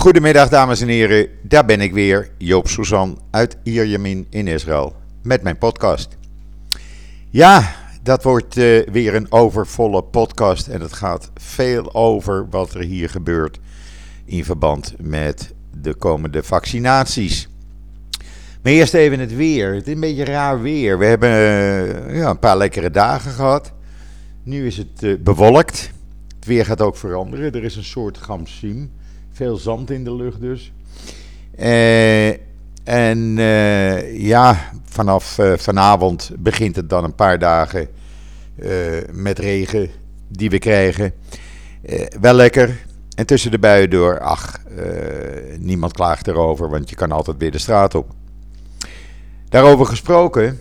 Goedemiddag dames en heren, daar ben ik weer, Joop Suzan uit Ierjemien in Israël met mijn podcast. Ja, dat wordt uh, weer een overvolle podcast en het gaat veel over wat er hier gebeurt in verband met de komende vaccinaties. Maar eerst even het weer. Het is een beetje raar weer. We hebben uh, ja, een paar lekkere dagen gehad. Nu is het uh, bewolkt. Het weer gaat ook veranderen. Er is een soort gamsiem. Veel zand in de lucht dus. Uh, en ja, vanaf vanavond begint het dan een paar dagen met regen die we krijgen. wel lekker. En tussen de buien door, ach, niemand klaagt erover, want je kan altijd weer de straat op. Daarover gesproken,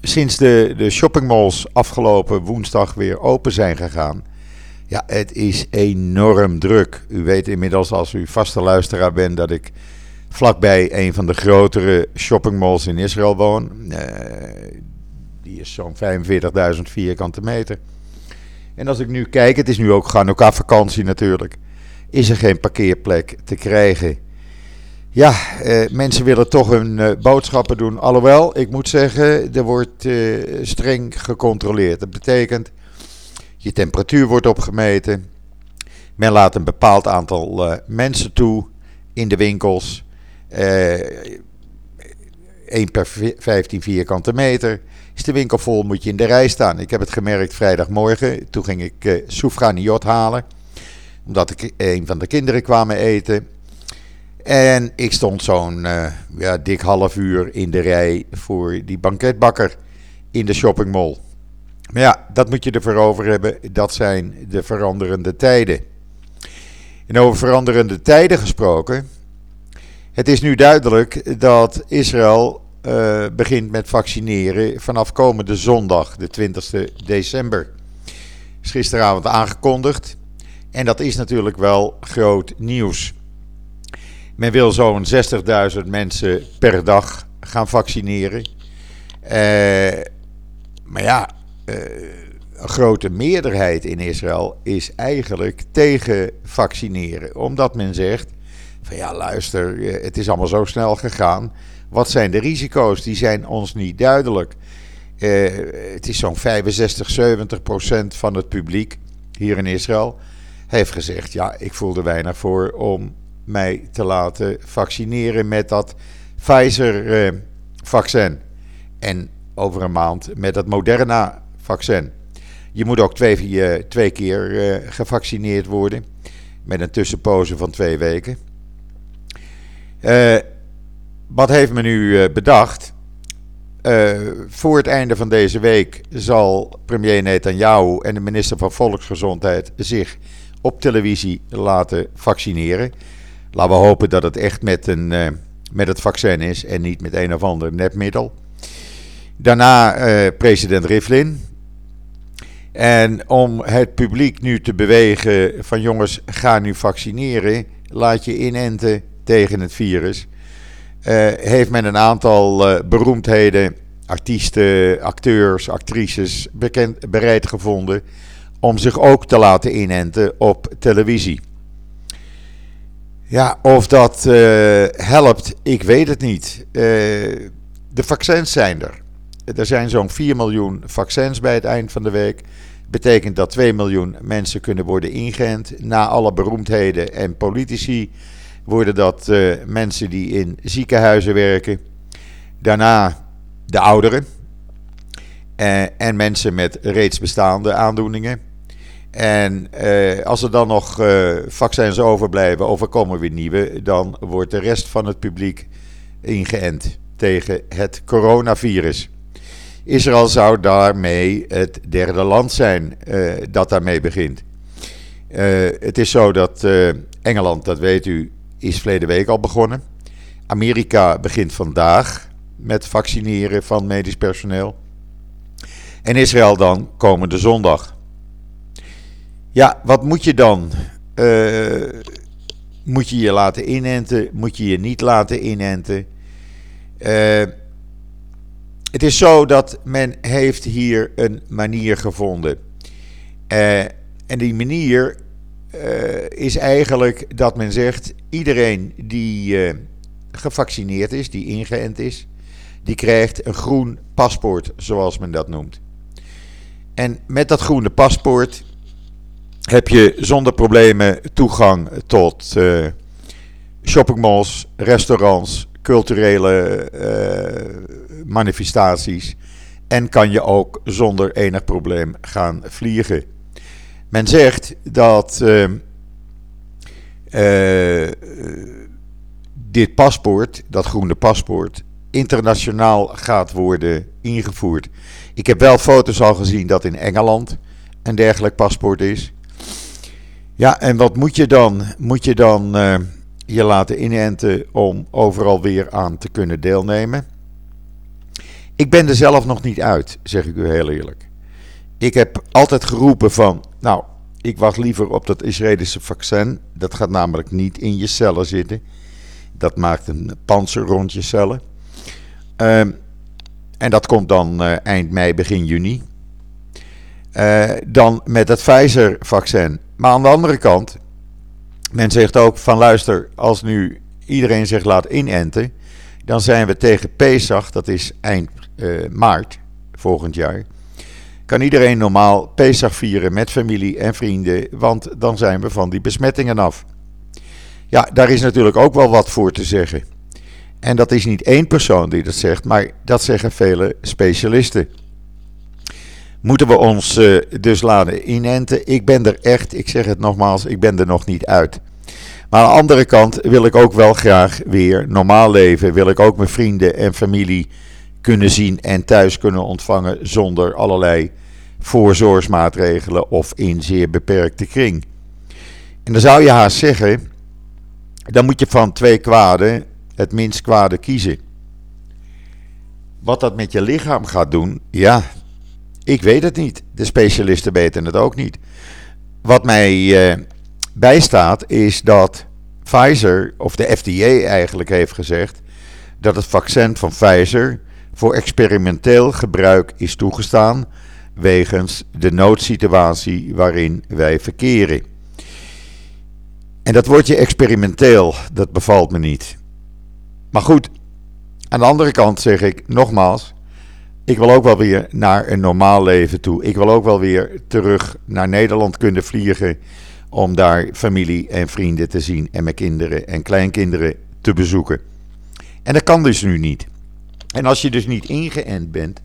sinds de, de shoppingmalls afgelopen woensdag weer open zijn gegaan. Ja, het is enorm druk. U weet inmiddels als u vaste luisteraar bent dat ik vlakbij een van de grotere shoppingmalls in Israël woon. Uh, die is zo'n 45.000 vierkante meter. En als ik nu kijk, het is nu ook Hanukkah vakantie natuurlijk, is er geen parkeerplek te krijgen. Ja, eh, mensen willen toch hun eh, boodschappen doen. Alhoewel, ik moet zeggen, er wordt eh, streng gecontroleerd. Dat betekent, je temperatuur wordt opgemeten. Men laat een bepaald aantal uh, mensen toe in de winkels. Eén per 15 vierkante meter. Is de winkel vol, moet je in de rij staan. Ik heb het gemerkt vrijdagmorgen. Toen ging ik uh, soufraniot halen. Omdat ik een van de kinderen kwamen eten. En ik stond zo'n uh, ja, dik half uur in de rij voor die banketbakker in de shoppingmall. Maar ja, dat moet je ervoor over hebben. Dat zijn de veranderende tijden. En over veranderende tijden gesproken. Het is nu duidelijk dat Israël uh, begint met vaccineren vanaf komende zondag, de 20 december. Is gisteravond aangekondigd. En dat is natuurlijk wel groot nieuws. Men wil zo'n 60.000 mensen per dag gaan vaccineren. Uh, maar ja, een grote meerderheid in Israël is eigenlijk tegen vaccineren. Omdat men zegt: van ja, luister, eh, het is allemaal zo snel gegaan. Wat zijn de risico's? Die zijn ons niet duidelijk. Uh, het is zo'n 65, 70 procent van het publiek hier in Israël heeft gezegd: ja, ik voel er weinig voor om mij te laten vaccineren met dat Pfizer-vaccin. en over een maand met het Moderna-vaccin. Je moet ook twee, eh, twee keer uh, gevaccineerd worden. Met een tussenpoze van twee weken. Uh, wat heeft men nu bedacht? voor het einde van deze week zal premier Netanyahu en de minister van Volksgezondheid zich op televisie laten vaccineren. Laten we hopen dat het echt met, een, met het vaccin is en niet met een of ander nepmiddel. Daarna president Rivlin. En om het publiek nu te bewegen van jongens, ga nu vaccineren, laat je inenten tegen het virus. Uh, heeft men een aantal beroemdheden, artiesten, acteurs, actrices bekend, bereid gevonden om zich ook te laten inenten op televisie. Ja, of dat uh, helpt, ik weet het niet. De vaccins zijn er. Er zijn zo'n 4 miljoen vaccins bij het eind van de week. Betekent dat 2 miljoen mensen kunnen worden ingeënt. Na alle beroemdheden en politici worden dat uh, mensen die in ziekenhuizen werken. Daarna de ouderen. en mensen met reeds bestaande aandoeningen. En eh, als er dan nog vaccins overblijven of komen weer nieuwe, dan wordt de rest van het publiek ingeënt tegen het coronavirus. Israël zou daarmee het derde land zijn uh, dat daarmee begint. het is zo dat Engeland, dat weet u, is verleden week al begonnen. Amerika begint vandaag met vaccineren van medisch personeel. En Israël dan komende zondag. Ja, wat moet je dan? Moet je je laten inenten? Moet je je niet laten inenten? Uh, het is zo dat men heeft hier een manier gevonden. Uh, en die manier is eigenlijk dat men zegt: iedereen die gevaccineerd is, die ingeënt is, die krijgt een groen paspoort, zoals men dat noemt. En met dat groene paspoort heb je zonder problemen toegang tot shoppingmalls, restaurants, culturele uh, manifestaties. En kan je ook zonder enig probleem gaan vliegen. Men zegt dat uh, dit paspoort, dat groene paspoort, internationaal gaat worden ingevoerd. Ik heb wel foto's al gezien dat in Engeland een dergelijk paspoort is. Ja, en wat moet je dan? Moet je dan je laten inenten om overal weer aan te kunnen deelnemen? Ik ben er zelf nog niet uit, zeg ik u heel eerlijk. Ik heb altijd geroepen van, nou, ik wacht liever op dat Israëlische vaccin. Dat gaat namelijk niet in je cellen zitten. Dat maakt een panzer rond je cellen. Ehm, en dat komt dan uh, eind mei, begin juni. Uh, dan met het Pfizer-vaccin. Maar aan de andere kant, men zegt ook van luister, als nu iedereen zich laat inenten, dan zijn we tegen Pesach, dat is eind uh, maart volgend jaar. Kan iedereen normaal Pesach vieren met familie en vrienden, want dan zijn we van die besmettingen af. Ja, daar is natuurlijk ook wel wat voor te zeggen. En dat is niet één persoon die dat zegt, maar dat zeggen vele specialisten. Moeten we ons uh, dus laten inenten? Ik ben er echt, ik zeg het nogmaals, ik ben er nog niet uit. Maar aan de andere kant wil ik ook wel graag weer normaal leven. Wil ik ook mijn vrienden en familie kunnen zien en thuis kunnen ontvangen zonder allerlei voorzorgsmaatregelen of in zeer beperkte kring. En dan zou je haast zeggen, dan moet je van twee kwaden het minst kwade kiezen. Wat dat met je lichaam gaat doen, ja, ik weet het niet. De specialisten weten het ook niet. Wat mij eh, bijstaat is dat Pfizer, of de FDA eigenlijk heeft gezegd, dat het vaccin van Pfizer voor experimenteel gebruik is toegestaan wegens de noodsituatie waarin wij verkeren. En dat woordje experimenteel, dat bevalt me niet. Maar goed, aan de andere kant zeg ik nogmaals, ik wil ook wel weer naar een normaal leven toe. Ik wil ook wel weer terug naar Nederland kunnen vliegen om daar familie en vrienden te zien en mijn kinderen en kleinkinderen te bezoeken. En dat kan dus nu niet. En als je dus niet ingeënt bent,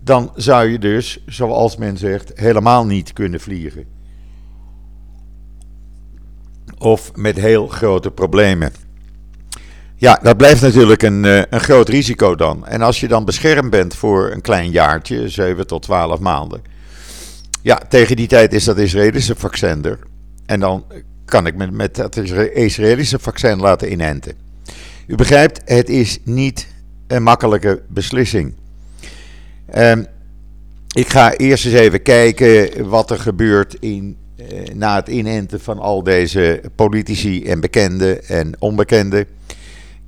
dan zou je dus, zoals men zegt, helemaal niet kunnen vliegen. Of met heel grote problemen. Ja, dat blijft natuurlijk een, eh, een groot risico dan. En als je dan beschermd bent voor een klein jaartje, 7 tot 12 maanden. Ja, tegen die tijd is dat Israëlische vaccin er. En dan kan ik me met dat Israëlische vaccin laten inenten. U begrijpt, het is niet een makkelijke beslissing. Um, ik ga eerst eens even kijken wat er gebeurt in, uh, na het inenten van al deze politici en bekenden en onbekenden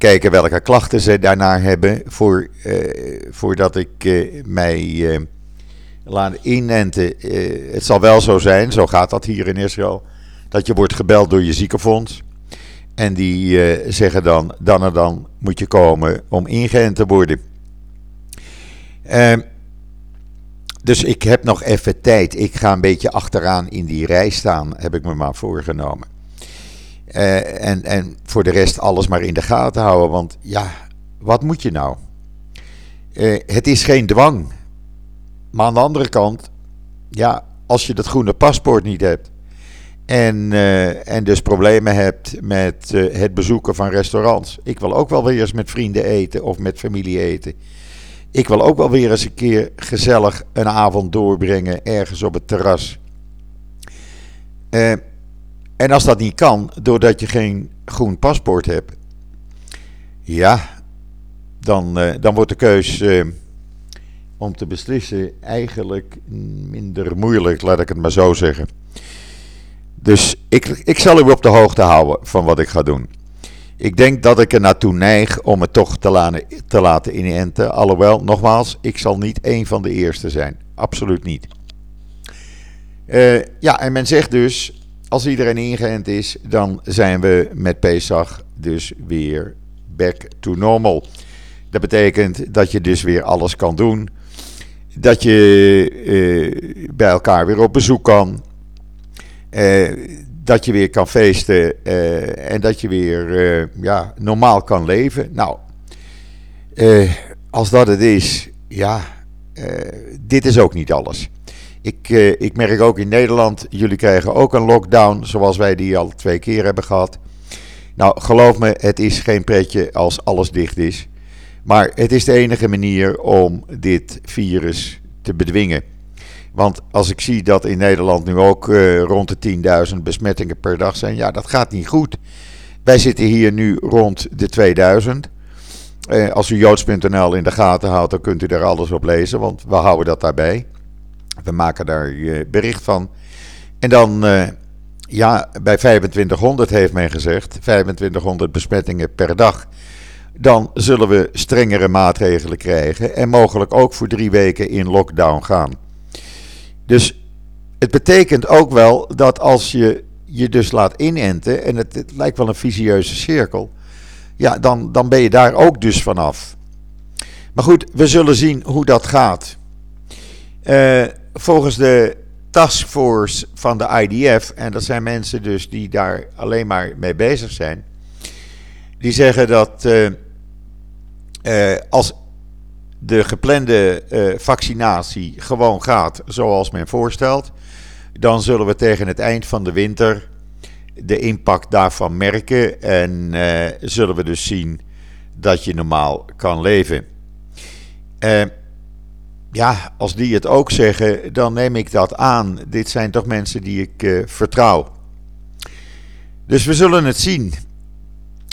kijken welke klachten ze daarnaar hebben. Voor, uh, voordat ik uh, mij uh, laat inenten. het zal wel zo zijn, zo gaat dat hier in Israël. Dat je wordt gebeld door je ziekenfonds. En die zeggen dan, dan en dan moet je komen om ingeënt te worden. Ehm, dus ik heb nog even tijd. Ik ga een beetje achteraan in die rij staan, heb ik me maar voorgenomen. Uh, en, en voor de rest alles maar in de gaten houden. Want ja, wat moet je nou? Uh, het is geen dwang. Maar aan de andere kant, ja, als je dat groene paspoort niet hebt. En, uh, en dus problemen hebt met het bezoeken van restaurants. Ik wil ook wel weer eens met vrienden eten of met familie eten. Ik wil ook wel weer eens een keer gezellig een avond doorbrengen ergens op het terras. Uh, en als dat niet kan, doordat je geen groen paspoort hebt, ja, dan, uh, dan wordt de keus uh, om te beslissen eigenlijk minder moeilijk, laat ik het maar zo zeggen. Dus ik, ik zal u op de hoogte houden van wat ik ga doen. Ik denk dat ik er naartoe neig om het toch te, laten, te laten inenten. Alhoewel, nogmaals, ik zal niet een van de eerste zijn. Absoluut niet. Uh, ja, en men zegt dus als iedereen ingeënt is, dan zijn we met Pesach dus weer back to normal. Dat betekent dat je dus weer alles kan doen. Dat je uh, bij elkaar weer op bezoek kan. Uh, dat je weer kan feesten uh, en dat je weer ja, normaal kan leven. Nou, als dat het is, ja, dit is ook niet alles. Ik, ik merk ook in Nederland, jullie krijgen ook een lockdown zoals wij die al twee keer hebben gehad. Nou, geloof me, het is geen pretje als alles dicht is. Maar het is de enige manier om dit virus te bedwingen. Want als ik zie dat in Nederland nu ook uh, rond de 10.000 besmettingen per dag zijn, ja, dat gaat niet goed. Wij zitten hier nu rond de 2000. Uh, als u joods.nl in de gaten houdt, dan kunt u daar alles op lezen, want we houden dat daarbij. We maken daar uh, bericht van. En dan, ja, bij 2500 heeft men gezegd, 2500 besmettingen per dag dan zullen we strengere maatregelen krijgen en mogelijk ook voor drie weken in lockdown gaan. Dus het betekent ook wel dat als je je dus laat inenten, en het, het lijkt wel een visieuze cirkel, ja, dan, dan ben je daar ook dus vanaf. Maar goed, we zullen zien hoe dat gaat. Uh, volgens de taskforce van de IDF, en dat zijn mensen dus die daar alleen maar mee bezig zijn, die zeggen dat uh, uh, als de geplande uh, vaccinatie gewoon gaat zoals men voorstelt, dan zullen we tegen het eind van de winter de impact daarvan merken en zullen we dus zien dat je normaal kan leven. Ja, als die het ook zeggen, dan neem ik dat aan. Dit zijn toch mensen die ik vertrouw. Dus we zullen het zien.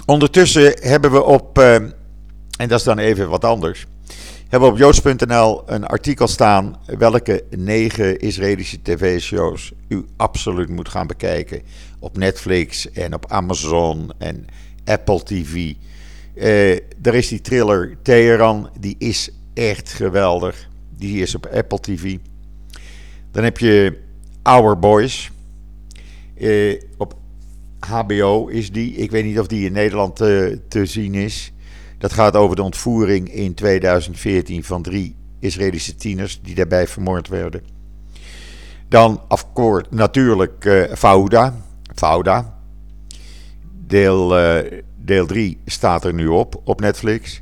Ondertussen hebben we op en dat is dan even wat anders. Hebben we op joods.nl een artikel staan welke negen Israëlische tv-shows u absoluut moet gaan bekijken. Op Netflix en op Amazon en Apple TV. Uh, er is die thriller Teheran, die is echt geweldig. Die is op Apple TV. Dan heb je Our Boys. Uh, op HBO is die. Ik weet niet of die in Nederland uh, te zien is. Dat gaat over de ontvoering in 2014 van drie Israëlische tieners die daarbij vermoord werden. Dan afkoord natuurlijk uh, Fauda. Fauda. Deel, deel 3 staat er nu op, op Netflix.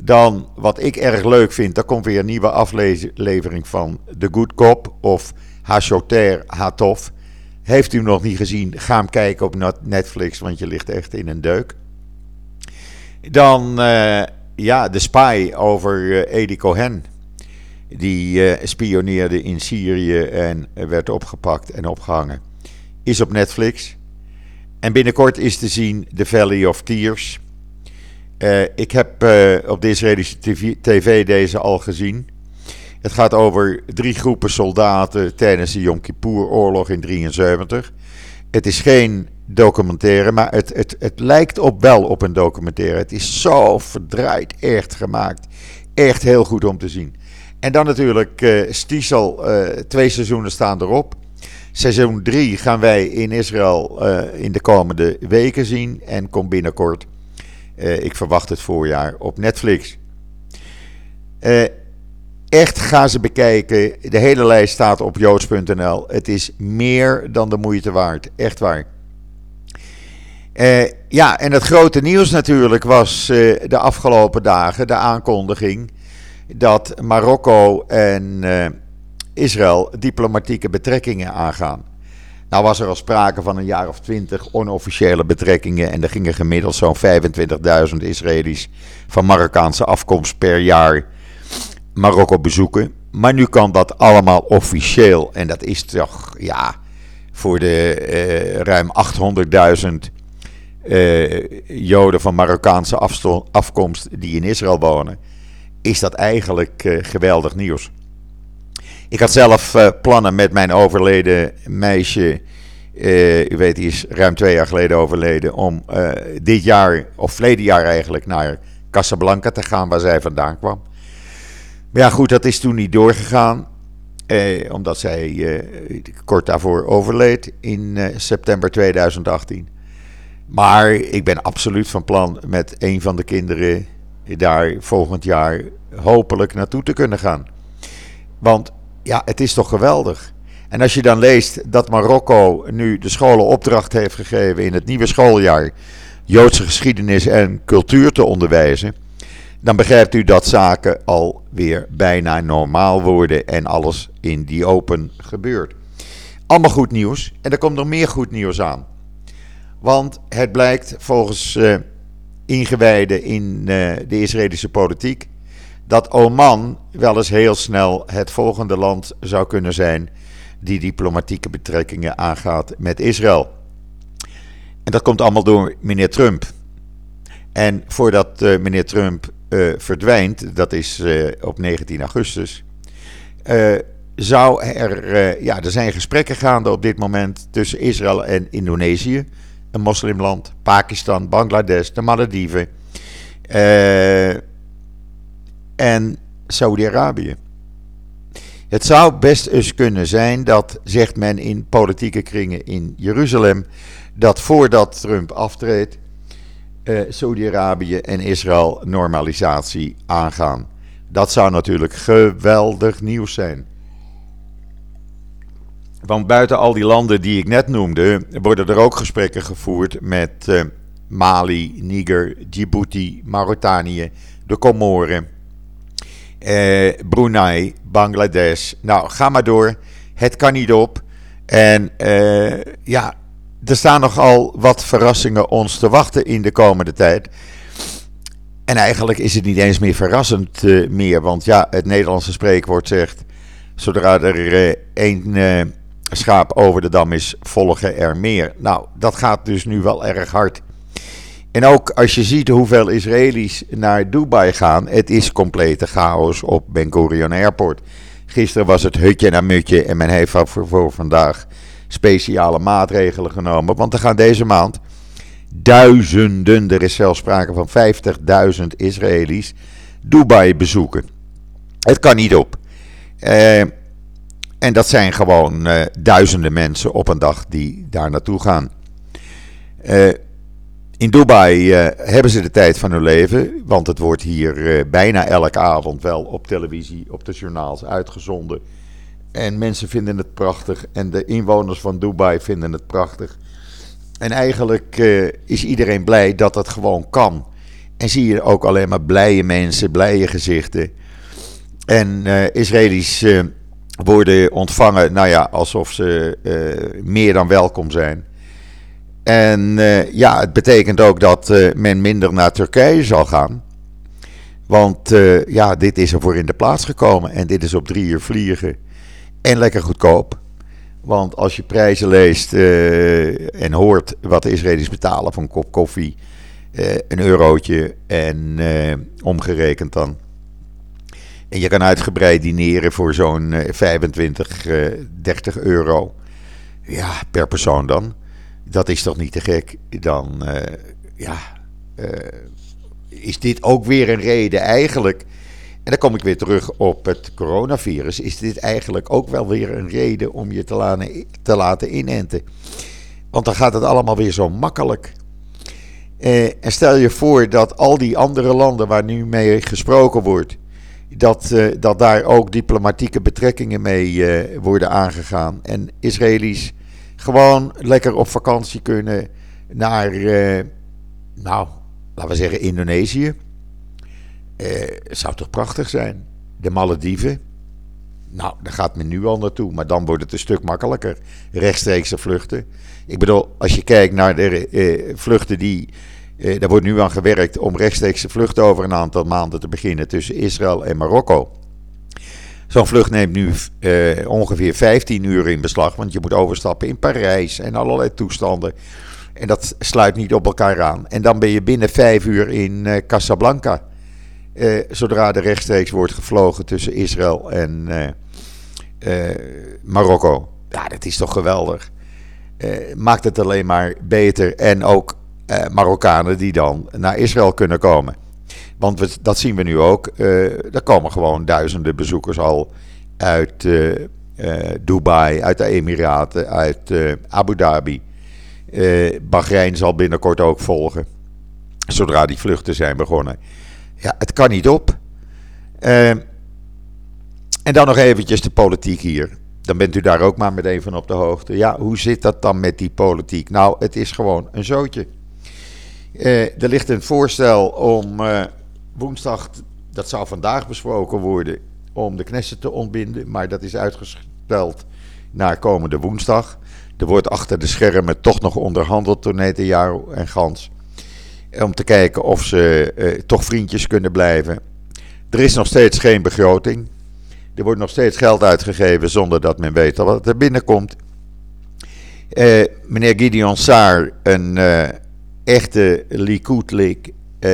Dan, wat ik erg leuk vind, daar komt weer een nieuwe aflevering van The Good Cop of Hashoter Hatov. Heeft u nog niet gezien, ga hem kijken op Netflix, want je ligt echt in een deuk. Dan uh, ja, de spy over uh, Edi Cohen. Die uh, spioneerde in Syrië en werd opgepakt en opgehangen. Is op Netflix. En binnenkort is te zien The Valley of Tears. Ik heb op de Israëlische TV, deze al gezien. Het gaat over drie groepen soldaten tijdens de Yom Kippur-oorlog in 1973. Het is geen documentaire, maar het, het, het lijkt op wel op een documentaire. Het is zo verdraaid, echt gemaakt. Echt heel goed om te zien. En dan natuurlijk uh, Stiesel, twee seizoenen staan erop. Seizoen 3 gaan wij in Israël in de komende weken zien en komt binnenkort, ik verwacht het voorjaar, op Netflix. echt ga ze bekijken. De hele lijst staat op joods.nl. Het is meer dan de moeite waard. Echt waar. Uh, ja, en het grote nieuws natuurlijk was de afgelopen dagen de aankondiging dat Marokko en Israël diplomatieke betrekkingen aangaan. Nou was er al sprake van een jaar of twintig onofficiële betrekkingen en er gingen gemiddeld zo'n 25.000 Israëli's van Marokkaanse afkomst per jaar Marokko bezoeken. Maar nu kan dat allemaal officieel en dat is toch, ja, voor de ruim 800.000 uh, Joden van Marokkaanse afkomst die in Israël wonen, is dat eigenlijk uh, geweldig nieuws. Ik had zelf uh, plannen met mijn overleden meisje, u weet, die is ruim twee jaar geleden overleden, om dit jaar, of verleden jaar eigenlijk, naar Casablanca te gaan, waar zij vandaan kwam. Maar ja, goed, dat is toen niet doorgegaan. Eh, omdat zij eh, kort daarvoor overleed in eh, september 2018. Maar ik ben absoluut van plan met een van de kinderen daar volgend jaar hopelijk naartoe te kunnen gaan. Want ja, het is toch geweldig. En als je dan leest dat Marokko nu de scholen opdracht heeft gegeven in het nieuwe schooljaar Joodse geschiedenis en cultuur te onderwijzen, dan begrijpt u dat zaken alweer bijna normaal worden en alles in die open gebeurt. Allemaal goed nieuws en er komt nog meer goed nieuws aan. Want het blijkt volgens uh, ingewijden in uh, de Israëlische politiek dat Oman wel eens heel snel het volgende land zou kunnen zijn die diplomatieke betrekkingen aangaat met Israël. En dat komt allemaal door meneer Trump. En voordat uh, meneer Trump uh, verdwijnt, dat is uh, op 19 augustus, zou er, ja, er zijn gesprekken gaande op dit moment tussen Israël en Indonesië, een moslimland, Pakistan, Bangladesh, de Malediven en Saudi-Arabië. Het zou best eens kunnen zijn dat, zegt men in politieke kringen in Jeruzalem, dat voordat Trump aftreedt, eh, Saudi-Arabië en Israël normalisatie aangaan. Dat zou natuurlijk geweldig nieuws zijn. Want buiten al die landen die ik net noemde, worden er ook gesprekken gevoerd met eh, Mali, Niger, Djibouti, Mauritanië, de Comoren, eh, Brunei, Bangladesh. Nou, ga maar door. Het kan niet op. En eh, ja, er staan nogal wat verrassingen ons te wachten in de komende tijd. En eigenlijk is het niet eens meer verrassend uh, meer. Want ja, het Nederlandse spreekwoord zegt: zodra er uh, één uh, schaap over de dam is, volgen er meer. Nou, dat gaat dus nu wel erg hard. En ook als je ziet hoeveel Israëli's naar Dubai gaan, het is complete chaos op Ben Gurion Airport. Gisteren was het hutje naar mutje en men heeft voor, vandaag speciale maatregelen genomen. Want er gaan deze maand duizenden, er is zelfs sprake van 50.000 Israëli's, Dubai bezoeken. Het kan niet op. Uh, en dat zijn gewoon uh, duizenden mensen op een dag die daar naartoe gaan. Uh, in Dubai uh, hebben ze de tijd van hun leven, want het wordt hier uh, bijna elke avond wel op televisie, op de journaals uitgezonden. En mensen vinden het prachtig en de inwoners van Dubai vinden het prachtig. En eigenlijk uh, is iedereen blij dat dat gewoon kan. En zie je ook alleen maar blije mensen, blije gezichten. En Israëli's worden ontvangen, nou ja, alsof ze meer dan welkom zijn. En uh, ja, het betekent ook dat uh, men minder naar Turkije zal gaan. Want uh, ja, dit is er voor in de plaats gekomen. En dit is op drie uur vliegen. En lekker goedkoop. Want als je prijzen leest en hoort wat de Israëli's betalen voor een kop koffie, een eurotje en omgerekend dan. En je kan uitgebreid dineren voor zo'n 25, 30 euro. Ja, per persoon dan dat is toch niet te gek? Dan uh, ja, uh, is dit ook weer een reden eigenlijk. En dan kom ik weer terug op het coronavirus. Is dit eigenlijk ook wel weer een reden om je te laten, te laten inenten? Want dan gaat het allemaal weer zo makkelijk. Uh, en stel je voor dat al die andere landen waar nu mee gesproken wordt, dat, dat daar ook diplomatieke betrekkingen mee worden aangegaan. En Israëli's gewoon lekker op vakantie kunnen naar, uh, nou, laten we zeggen Indonesië. Uh, zou toch prachtig zijn? De Malediven. Nou, daar gaat men nu al naartoe, maar dan wordt het een stuk makkelijker. Rechtstreekse vluchten. Ik bedoel, als je kijkt naar de uh, vluchten die. Uh, daar wordt nu aan gewerkt om rechtstreekse vluchten over een aantal maanden te beginnen tussen Israël en Marokko. Zo'n vlucht neemt nu uh, ongeveer 15 uur in beslag, want je moet overstappen in Parijs en allerlei toestanden. En dat sluit niet op elkaar aan. En dan ben je binnen 5 uur in uh, Casablanca. Uh, zodra er rechtstreeks wordt gevlogen tussen Israël en Marokko. Ja, dat is toch geweldig. maakt het alleen maar beter. En ook Marokkanen die dan naar Israël kunnen komen. Want dat zien we nu ook. Uh, er komen gewoon duizenden bezoekers al uit uh, Dubai, uit de Emiraten, uit Abu Dhabi. Bahrein zal binnenkort ook volgen, zodra die vluchten zijn begonnen. Ja, het kan niet op. en dan nog eventjes de politiek hier. Dan bent u daar ook maar meteen van op de hoogte. Ja, hoe zit dat dan met die politiek? Nou, het is gewoon een zootje. Uh, er ligt een voorstel om uh, woensdag, dat zou vandaag besproken worden, om de Knesset te ontbinden. Maar dat is uitgesteld naar komende woensdag. Er wordt achter de schermen toch nog onderhandeld door Netanyahu en Gans. Om te kijken of ze uh, toch vriendjes kunnen blijven. Er is nog steeds geen begroting. Er wordt nog steeds geld uitgegeven zonder dat men weet wat er binnenkomt. Meneer Gideon Saar, een echte Likud-lik. Uh,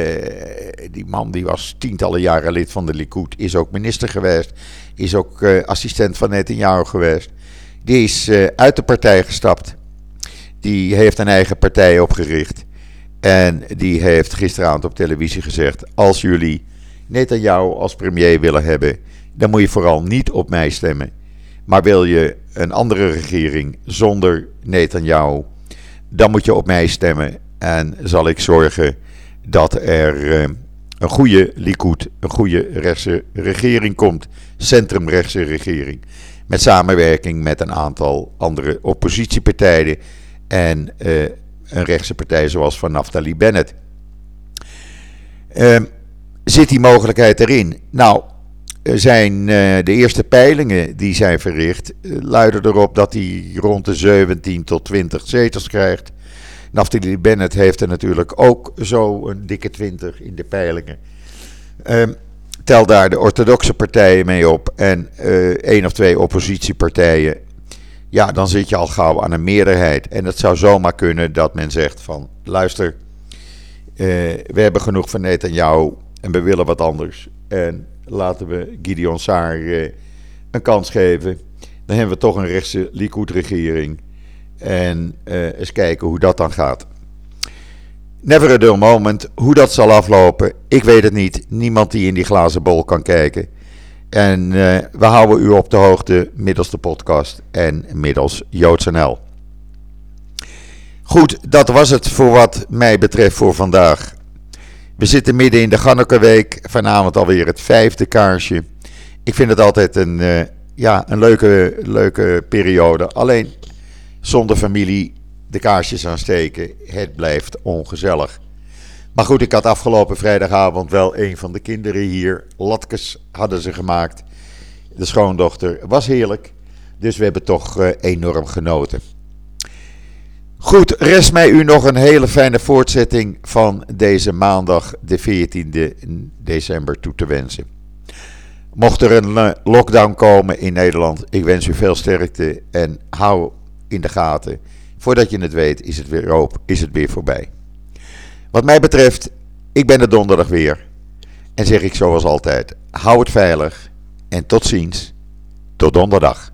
die man die was tientallen jaren lid van de Likud, is ook minister geweest, is ook assistent van Netanyahu geweest. Die is uit de partij gestapt. Die heeft een eigen partij opgericht. En die heeft gisteravond op televisie gezegd: Als jullie Netanyahu als premier willen hebben, dan moet je vooral niet op mij stemmen. Maar wil je een andere regering zonder Netanyahu, dan moet je op mij stemmen. En zal ik zorgen dat er eh, een goede Likud, een goede rechtse regering komt. Centrumrechtse regering. Met samenwerking met een aantal andere oppositiepartijen. En uh, een rechtse partij zoals van Naftali Bennett. Uh, zit die mogelijkheid erin? Nou, zijn uh, de eerste peilingen die zijn verricht, luiden erop dat hij rond de 17 tot 20 zetels krijgt. Naftali Bennett heeft er natuurlijk ook zo een dikke 20 in de peilingen. Uh, tel daar de orthodoxe partijen mee op en uh, één of twee oppositiepartijen. Ja, dan zit je al gauw aan een meerderheid. En het zou zomaar kunnen dat men zegt van luister, we hebben genoeg van Netanyahu en we willen wat anders. En laten we Gideon Saar uh, een kans geven. Dan hebben we toch een rechtse Likud-regering. En uh, eens kijken hoe dat dan gaat. Never a dull moment. Hoe dat zal aflopen, ik weet het niet. Niemand die in die glazen bol kan kijken. En uh, we houden u op de hoogte middels de podcast en middels JoodsNL. Goed, dat was het voor wat mij betreft voor vandaag. We zitten midden in de Ganneke-week. Vanavond alweer het vijfde kaarsje. Ik vind het altijd een, uh, ja, een leuke, leuke periode. Alleen zonder familie de kaarsjes aansteken. Het blijft ongezellig. Maar goed, ik had afgelopen vrijdagavond wel een van de kinderen hier. Latkes hadden ze gemaakt. De schoondochter. Was heerlijk. Dus we hebben toch uh, enorm genoten. Goed, rest mij u nog een hele fijne voortzetting van deze maandag, de 14e december, toe te wensen. Mocht er een eh, lockdown komen in Nederland, ik wens u veel sterkte en hou in de gaten. Voordat je het weet, is het weer op, is het weer voorbij. Wat mij betreft, ik ben er donderdag weer. En zeg ik zoals altijd: hou het veilig en tot ziens. Tot donderdag.